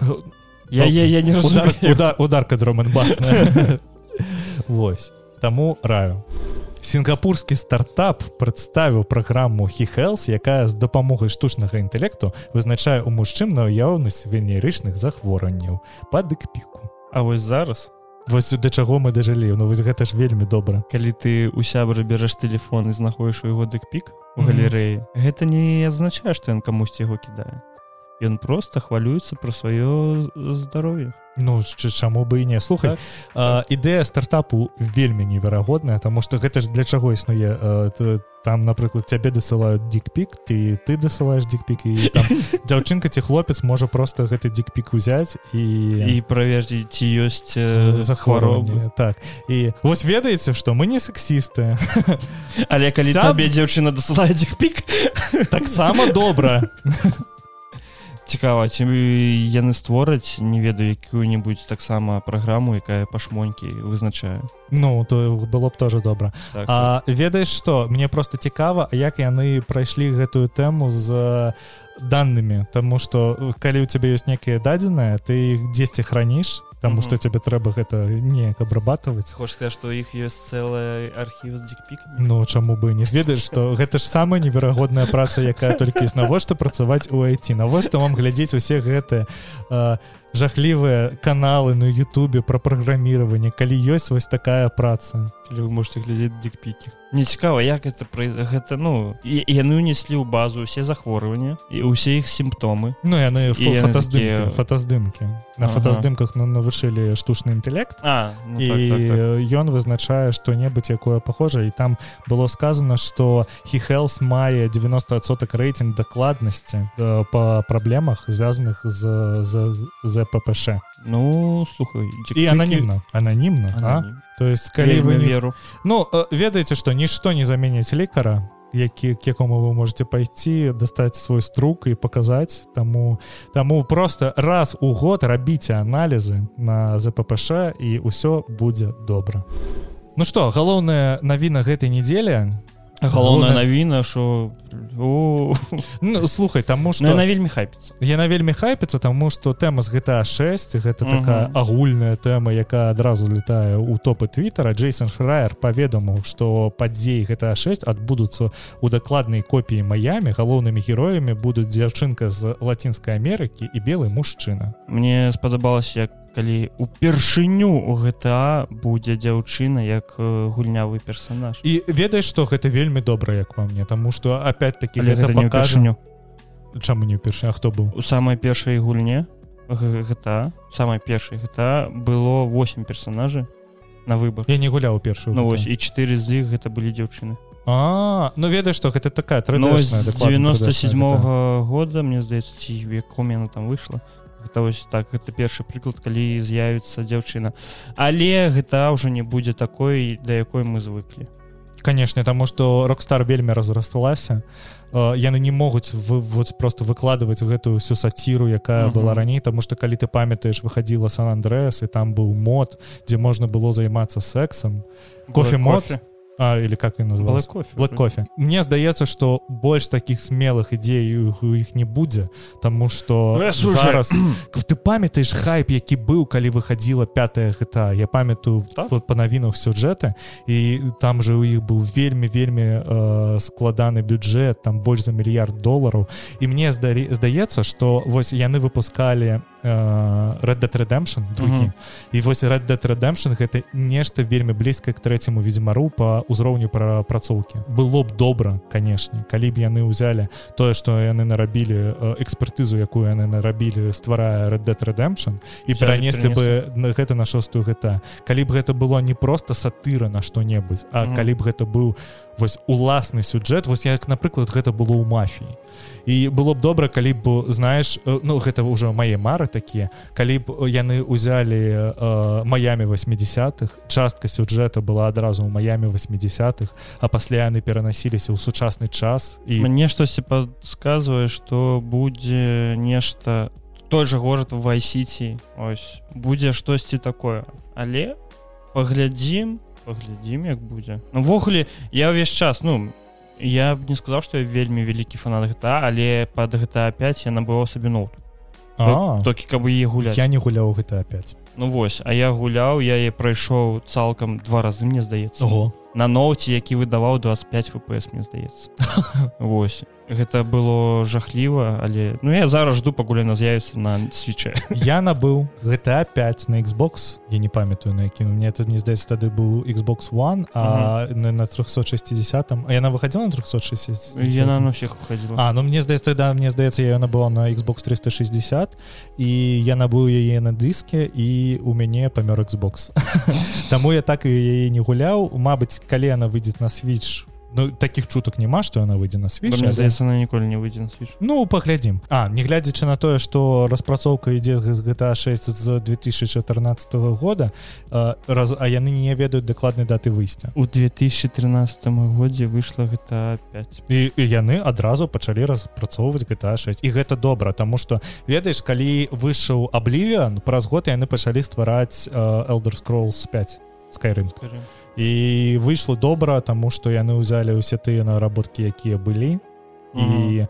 я, я, я не удар, удар, ударка дроман басна Вось таму раю сінгапурскі стартап прадставіў праграму хихелс якая з дапамогай штучнага інтэлекту вызначае у мужчын наяўнасць венерычных захворванняў падык піку А вось зараз? Вось да чаго мы дажылі. Ну вось гэта ж вельмі добра. Калі ты у сябры бярэш телефон і знаходіш у яго дык-пік у галерэі mm -hmm. гэта не азначае што ён камусьці яго кідае Ён просто хвалюецца пра сваё здароўе Ну чаму бы і не. Слухай так. ідэя стартапу вельмі неверагодная тому что гэта ж для чаго існуе? Там напрыклад цябе дасылаюць дикпік ты ты дасылаеш дикпік і дзяўчынка ці хлопец можа просто гэты дикпік узяць і і праверці ці ёсць захвароўні так. І вось ведаеце что мы не сексісты. Але калі табе дзяўчына дасылае дикпік таксама добра цікава ці яны створаць не ведаю якую-нибудь таксама праграму якая пашмонькі вызначае. Ну то было б тоже добра. Так, А так. ведаеш что мне просто цікава як яны прайшлі гэтую тэму з данными тому что калі у цябе ёсць некія дадзеныя ты іх дзесьці храніш Таму што цябе трэба гэта неяк абрабатываць хоч сказать што іх ёсць цэлая архіў з дзікпік Ну чаму бы не? Ведаеш што гэта ж самая неверагодная праца якая толькі ёсць навошта працаваць у айти навошта вам глядзець усе гэтыя жахлівыя каналы на Ютубе пра праграміраванне калі ёсць вось такая праца вы можете глядзець дикпікі не цікава як это пры гэта ну і яны унеслі ў базу усе захворвання і ўсе іх сімптомы Ну яны фотаздымкі фотаздымкі на ага. фотаздымках на навышылі штучны інтэлект А ну, і так, так, так. ён вызначае што-небудзь якое похожа і там было сказано что хихелс мае 90соток рэйтинг дакладнасці э, по праблемах звязаных з ЗППШ Ну слухай і ананімна ананімна Ананім. То есть калі вы не... веру. Ну ведаеце што нішто не заменяць лекара які к якому вы можете пайсці дастаць свой струк і паказаць таму таму просто раз у год рабіце аналізы на ЗППШ і ўсё будзе добра Ну что галоўная навіна гэтай недзелі галоўная навіна що ну, слухай таму что яна вельмі хайпіцца яна вельмі хайпіцца таму что тэма з гэта 6 гэта такая агульная тэма якая адразу летае у топы твиттера Джейсон шрайер паведаму что падзеі гэта 6 адбудуцца у дакладнай копіі маямі галоўнымі героямі будуць дзяўчынка з лацінскай Амерыкі і белый мужчына. Мне спадабалася як калі упершыню у гэта будзе дзяўчына як гульнявы персонаж. І ведаеш что гэта вельмі добра як вам мне тому что опять-таки покажню чаму не перша хто быў у самай першай гульне гэта самай першай гэта было 8 персонажы на выбор. Я не гуляў першую ну, вось і 4 з іх гэта былі дзяўчыны А ну ведаеш что гэта такая 97 -го года мне здаецца ці веком яна там выйшла гэта вось так гэта першы прыклад калі з'явіцца дзяўчына але гэта ўжо не будзе такой да якой мы звыклі канешне таму што рокстар вельмі разрасталася. Яны не могуць вы вот просто выкладваць гэтую всю саціру якая uh -huh. была раней тому что калі ты памятаеш выходила сан Андреас і там быў мод дзе можна было займацца сексом кофе. мод а, или как и называлось? Кофе вот кофе мне здаецца что больш таких смелых ідей у іх не будзе тому что Ну, я зараз ты памятаешь хайп які быў калі выходила пятая гэта я памятаю Так. вот по навінах сюжэта і там же у іх быў вельмі вельмі э, складаны бюджет там больш за мільярд долараў і мне здарі здаецца что вось яны выпускалі э, Red Dead Redemption другі Мгм. і вось Red Dead Redemption гэта нешта вельмі блізкае к трэцяму ведзьмару по ўзроўню прапрацоўкі было б добра канешне калі б яны ўзялі тое што яны нарабілі э, экспертызу якую яны нарабілі стварае Red Dead Redemption і перанеслі бы гэта на шостую гэта калі б гэта было не просто сатыра на што-небудзь а Мгм. калі б гэта быў вось уласны сюджэт вось як напрыклад гэта было ў мафіі і было б добра калі б знаеш э, ну гэта ўжо мае мары такія калі б яны ўзялі э, маямі 80-х частка сюджэта была адразу ў маямі 80-х а пасля яны перанасіліся ў сучасны час і мне штосьці подсказывае что будзе нешта той же город в вайсіці ось будзе штосьці такое. Але паглядзім паглядзім як будзе увогуле я ўвесь час ну я б не сказаў что я вельмі вялікі фанат гэта але под гэта 5 я набываў сабе ноут толькі каб яе гуляць я не гуляў гэта опять ну вось а я гуляў я е прайшоў цалкам два разы мне здаецца Ого на ноуце які выдаваў 25 фпс мне здаецца Вось гэта было жахліва але ну я зараз жду пакуль яна з'явіцца на свече я набыў GTA 5 на Xbox. Я не памятаю на якім. Мне тут не здаецца тады быў Xbox One а на, на 360 а яна выходила на 360 яна на всех уходила А ну мне здаецца да мне здаецца я набыла на Xbox 360 і я набыў яе на дыске і у мяне памёр Xbox. Таму я так і яе не гуляў. Мабыць калі яна выйдзе на switch Ну таких чутак няма што яна выйдзе на але- здаецца она ніколі не выйдзе на свеч Ну паглядзім А нягледзячы на тое што распрацоўка ідзе з GTA 6 з 2014 года а, раз, а яны не ведаюць дакладнай даты выйсця у 2013 годзе выйшла гэта 5 і, і яны адразу пачалі распрацоўваць GTA 6 і гэта добра тому что ведаеш калі выйшаў Oblivion праз год яны пачалі ствараць uh, Elder Scrolls 5 Skyrim. Скажем і выйшло добра тому что яны ўзялі ўсе тыя наработкі якія былі і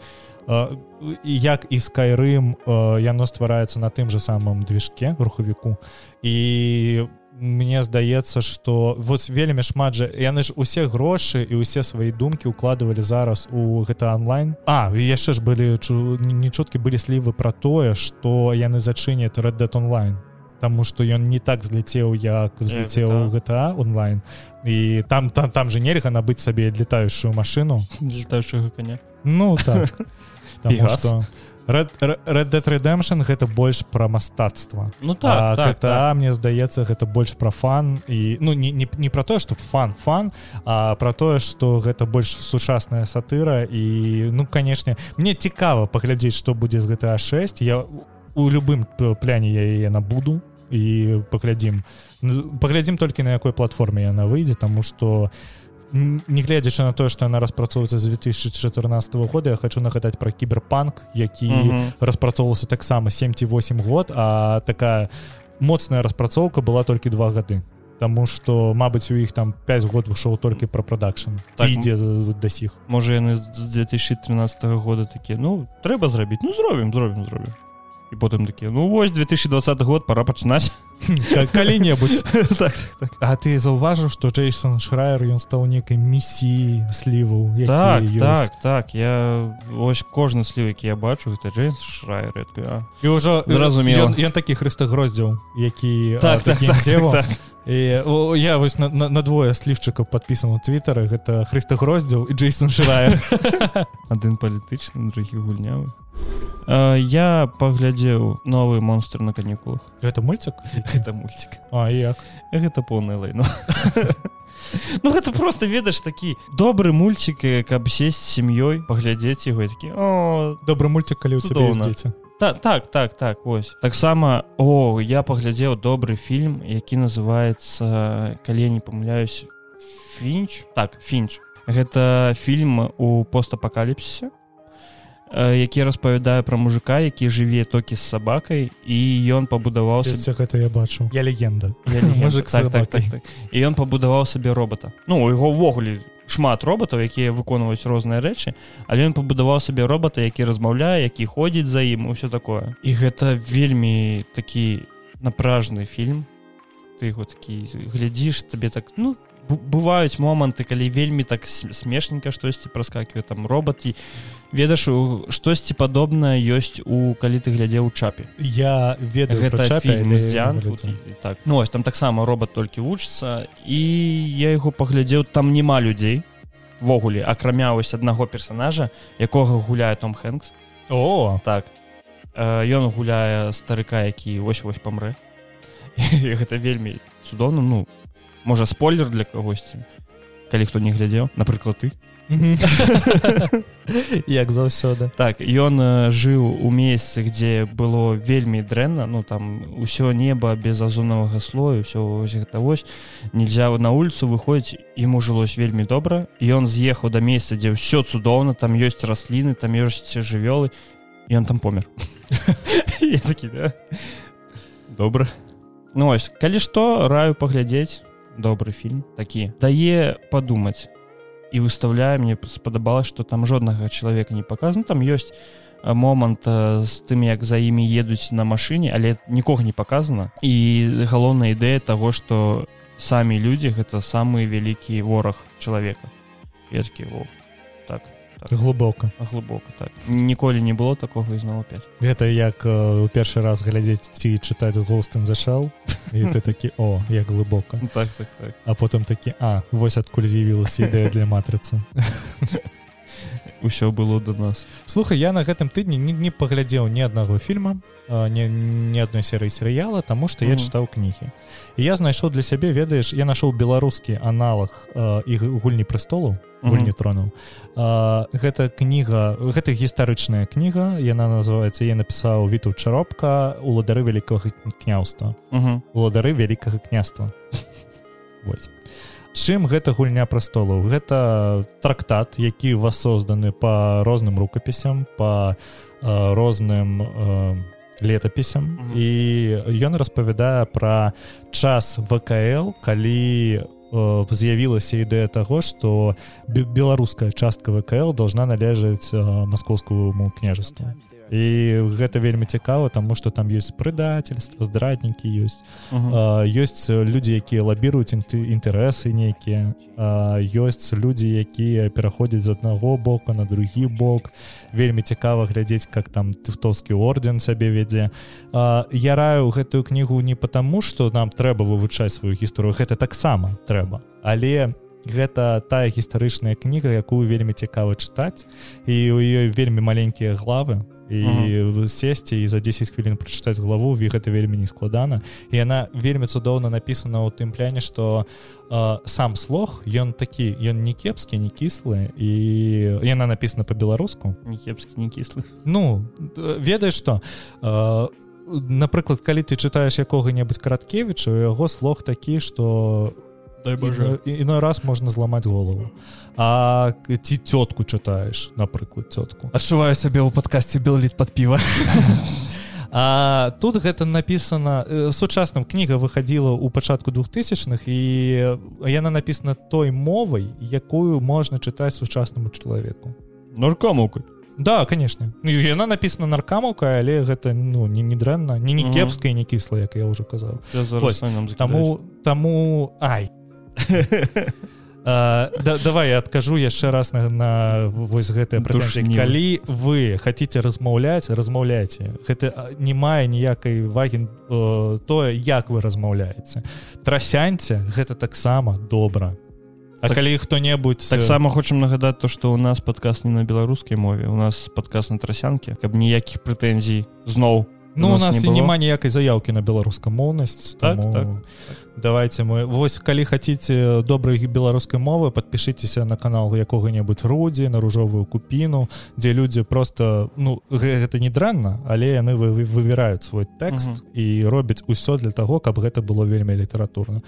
э, і як і скайрым яно ствараецца на тым же самым движке рухавіку і мне здаецца что вот вельмі шмат жа яны ж усе грошы і усе свае думкі укладывалі зараз у гэта онлайн А яшчэ ж былі чу- нечуткі былі слівы про тое что яны зачыняць Red Dead онлайн Таму что ён не так зляцеў як зляцеў GTA онлайн. І там там там же нельга набыць сабе летающую машину. Летаючага коня Ну так. Таму што Red, Red Dead Redemption гэта больш пра мастацтва ну так а так, GTA, так. мне здаецца гэта больш пра фан і ну не, не, не пра тое што фан фан а пра тое што гэта больш сучасная сатыра і ну канешне мне цікава паглядзець што будзе з GTA 6 я у- любым п- пляне я яе набуду і паглядзім паглядзім толькі на якой платформе яна выйдзе таму што не гледзячы на тое што яна распрацоўваецца з 2014 года я хочу нагадаць пра кіберпанк які Мгм. распрацоўваўся таксама 7-8 год а такая моцная распрацоўка была толькі два гады Таму что Мабыць у іх там 5 год вышоў толькі пра прадакшн Так, ідзе да сіх можа яны з 2013 года такія ну трэба зрабіць ну зробім зробім зробім і потым такі ну вось 2020 год пора пачынаць калі-небудзь так, так, так. А ты заўважыў што Джейсон Шрайер ён стаў нейкай місіі сліваў так так так я ось кожны сліў які я бачу гэта Джеймс шрайер і ўжо Зразумела. ён, ён такі хрыстагроздзіў які так, а, так, так, дзевам. так, так. І, о, я вось на, на, на двое слівчыкаў падпісаны твиттары гэта хрыстагроздзіл і Джейсон Шрайер. Адзін палітычны другі гульнявы. Я паглядзеў новы монстр на канікулах гэта мульцік гэта мульцік А як? Гэта поўная лайно Ну гэта просто ведаш такі добры мульчик каб сесть сям'ёй паглядзець яго такі о добры мульцік калі ў цябе дзеці так так так так ось. Таксама о я паглядзеў добры фільм які называется калі я не памыляюсь фінч так фінч гэта фільм у постапакаліпсісе э, які распавядае пра мужика які жыве токі з сабакай і ён пабудаваў Ёсць, гэта я бачу. Я легенда. Я легенда. Мужик з так, так, так, так. і ён пабудаваў сабе робота. Ну у яго ўвогуле шмат роботаў якія выконваюць розныя рэчы але ён пабудаваў сабе робота які размаўляе які ходзіць за ім усё такое. І гэта вельмі такі напражны фільм. Ты его такі глядзіш табе так ну бу- бываюць моманты калі вельмі так с- смешненька штосьці праскакивае там робот і ведаеш у- штосьці падобнае ёсць у калі ты глядзеў у чапе. Я ведаю гэта Чапі, фільм але з дзян тут так. Ну ось там таксама робот толькі вучыцца і я яго паглядзеў там няма людзей ввогуле акрамя вось аднаго персонажа якога гуляе том хэнкс. О! Так. Э, ён гуляе старыка які вось-вось памрэ. Гэта вельмі цудоўна ну можа спойлер для кагосьці калі хто не глядзеў напрыклад ты. Як заўсёды. Так ён жыў у месцы где было вельмі дрэнна ну там усё неба без азонавага слою все вось гэта вось. Нельзя на улицу выходзіць ему жылось вельмі добра. Ён з'ехаў да месца дзе ўсё цудоўна там ёсць расліны там ёсць жывёлы. Он там помер. Такі, «Да? добра. Ну ось калі што раю паглядзець добры фільм такі дае падумаць і выставляе мне спадабалось что там жоднага чалавека не показано. Там ёсць а, момант з тым як за імі едуць на машыне але нікога не показано. І галоўная ідэя того что самі людзі гэта самы вялікі вораг чалавека веткі о так глыбока глыбока так. Ніколі не было такого ізноў опять гэта як у першы раз глядзець ці чытаць голстен зашэл і ты такі о як глыбока Ну, так так так. А потым такі а вось адкуль з'явілася ідэя для матрыцы усё было до нас. Слухай я на гэтым тыдні не, не паглядзеў ні аднаго фільма а, ні, адной серыі серыяла таму што я чытаў кнігі. І я знайшоў для сябе ведаеш я нашоў беларускі аналог і гульні престолу гульні тронуў А, гэта кніга гэта гістарычная кніга яна называется я напісаў віту чаропка уладары вялікага княўства уладары вялікага княства Вось. Чым гэта гульня прастолаў? Гэта трактат які воссозданы по розным рукапісям по э, розным э, летапісям. Мгм. і ён распавядае пра час вКл калі э, з'явілася ідэя таго што бе- беларуская частка вКл должна належаць э, маскоўскому княжеству і гэта вельмі цікава тому что там есть прадательства здраднікі ёсць. А, ёсць людзі якія лабіруюць інты- інтарэсы нейкія. Ёсць людзі якія пераходзяць з аднаго бока на другі бок. Вельмі цікава глядзець как там тыфтовскі орден сябе вядзе. Я раю гэтую кнігу не потому что нам трэба вывучаць сваю гісторыю гэта таксама трэба. Але гэта тая гістарычная кніга якую вельмі цікава чытаць. І у ёй вельмі маленькія главы і сесці і за 10 хвілін прачытаць главу і гэта вельмі не складана і яна вельмі цудоўна напісана ў тым пляне што э, сам слог ён такі ён не кепскі не кіслы і яна напісана по-беларуску не кепскі не кіслы ну э, ведаеш што э, напрыклад калі ты чытаеш якога-небудзь караткевіча у яго слог такі што дай і, іной раз можна зламаць голову. А ці цётку чытаеш напрыклад цётку адчуваю сябе ў падкасці белліт под піва А тут гэта написано э, сучасным. Кніга выходила у пачатку двухтысячных і яна написана той мовай якую можна чытаць сучаснаму чалавеку наркомаўкай да конечно. Ну, яна написана наркамаўка але гэта ну не не дрэнна не не кепская не кісла як я уже казаў таму таму ай А, да, давай я адкажу яшчэ раз на, на вось гэтыя прэтэнзіі. Калі вы хаце размаўляць размаўляйце. Гэта не мае ніякай вагі э, тое як вы размаўляеце. Трасяньце гэта таксама добра. А Так- калі хто-небудзь таксама хочам нагадаць то што у нас падказ не на беларускай мове у нас падказ на трасянке каб ніякіх прэтэнзій зноў Ну, у нас нас было. няма ніякай заявкі на беларускамоўнасць Так, таму так, давайте мы вось калі хаце добрай беларускай мовы подпішыцеся на канал якога-небудзь рудзі на ружовую купіну дзе людзі просто ну гэ- гэта не дрэнна але яны вы- вы- вывяраюць свой тэкст Мгм. і робяць усё для таго каб гэта было вельмі літаратурна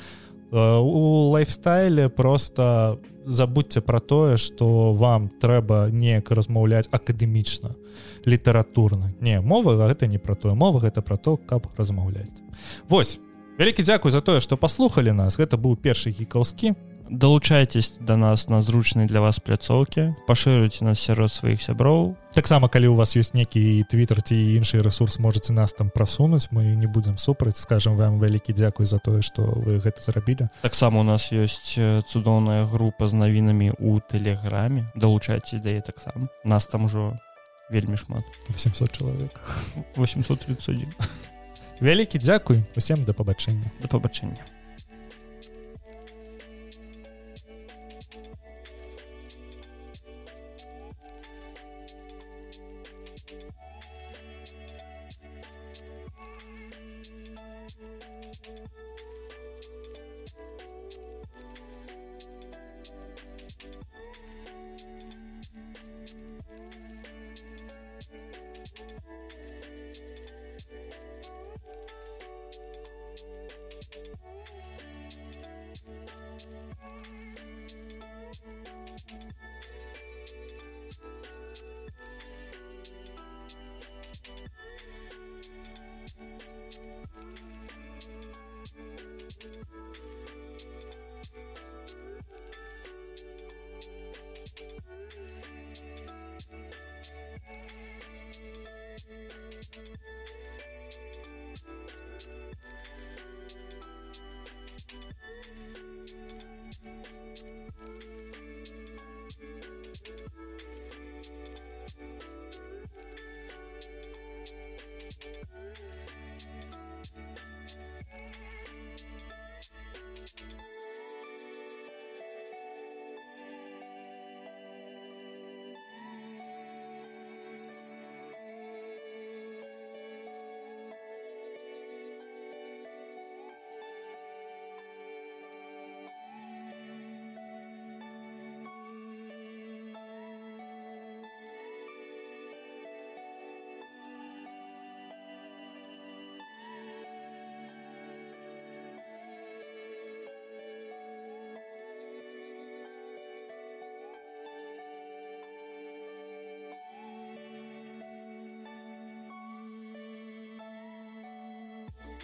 у лайфстайле просто забудьце про тое что вам трэба неяк размаўляць акадэмічна літаратурна не мова гэта не про тое мова гэта про то каб размаўляць Вось вялікі дзякуй за тое что паслухали нас. Гэта быў першы гікаўскі далучайтесь до нас на зручнай для вас пляцоўкі пашырыце нас сярод сваіх сяброў таксама калі у вас ёсць некі твиттер ці іншы ресурс можете нас там прасунуць мы не будзем супраць скажем вам вялікі дзякуй за тое что вы гэта зрабілі таксама у нас ёсць цудоўная група з навінамі у тэлеграме далучайце да таксама нас там ужо вельмі шмат. 800 чалавек 831 вялікі дзякуй усім да пабачэння да пабачэння